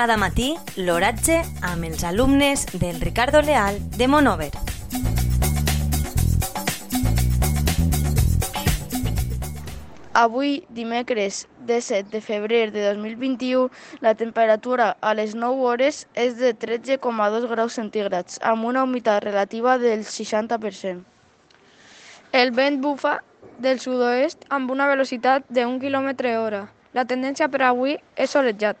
Cada matí, l'oratge amb els alumnes del Ricardo Leal de Monover. Avui, dimecres 17 de febrer de 2021, la temperatura a les 9 hores és de 13,2 graus centígrads, amb una humitat relativa del 60%. El vent bufa del sud-oest amb una velocitat de 1 km hora. La tendència per avui és solejat.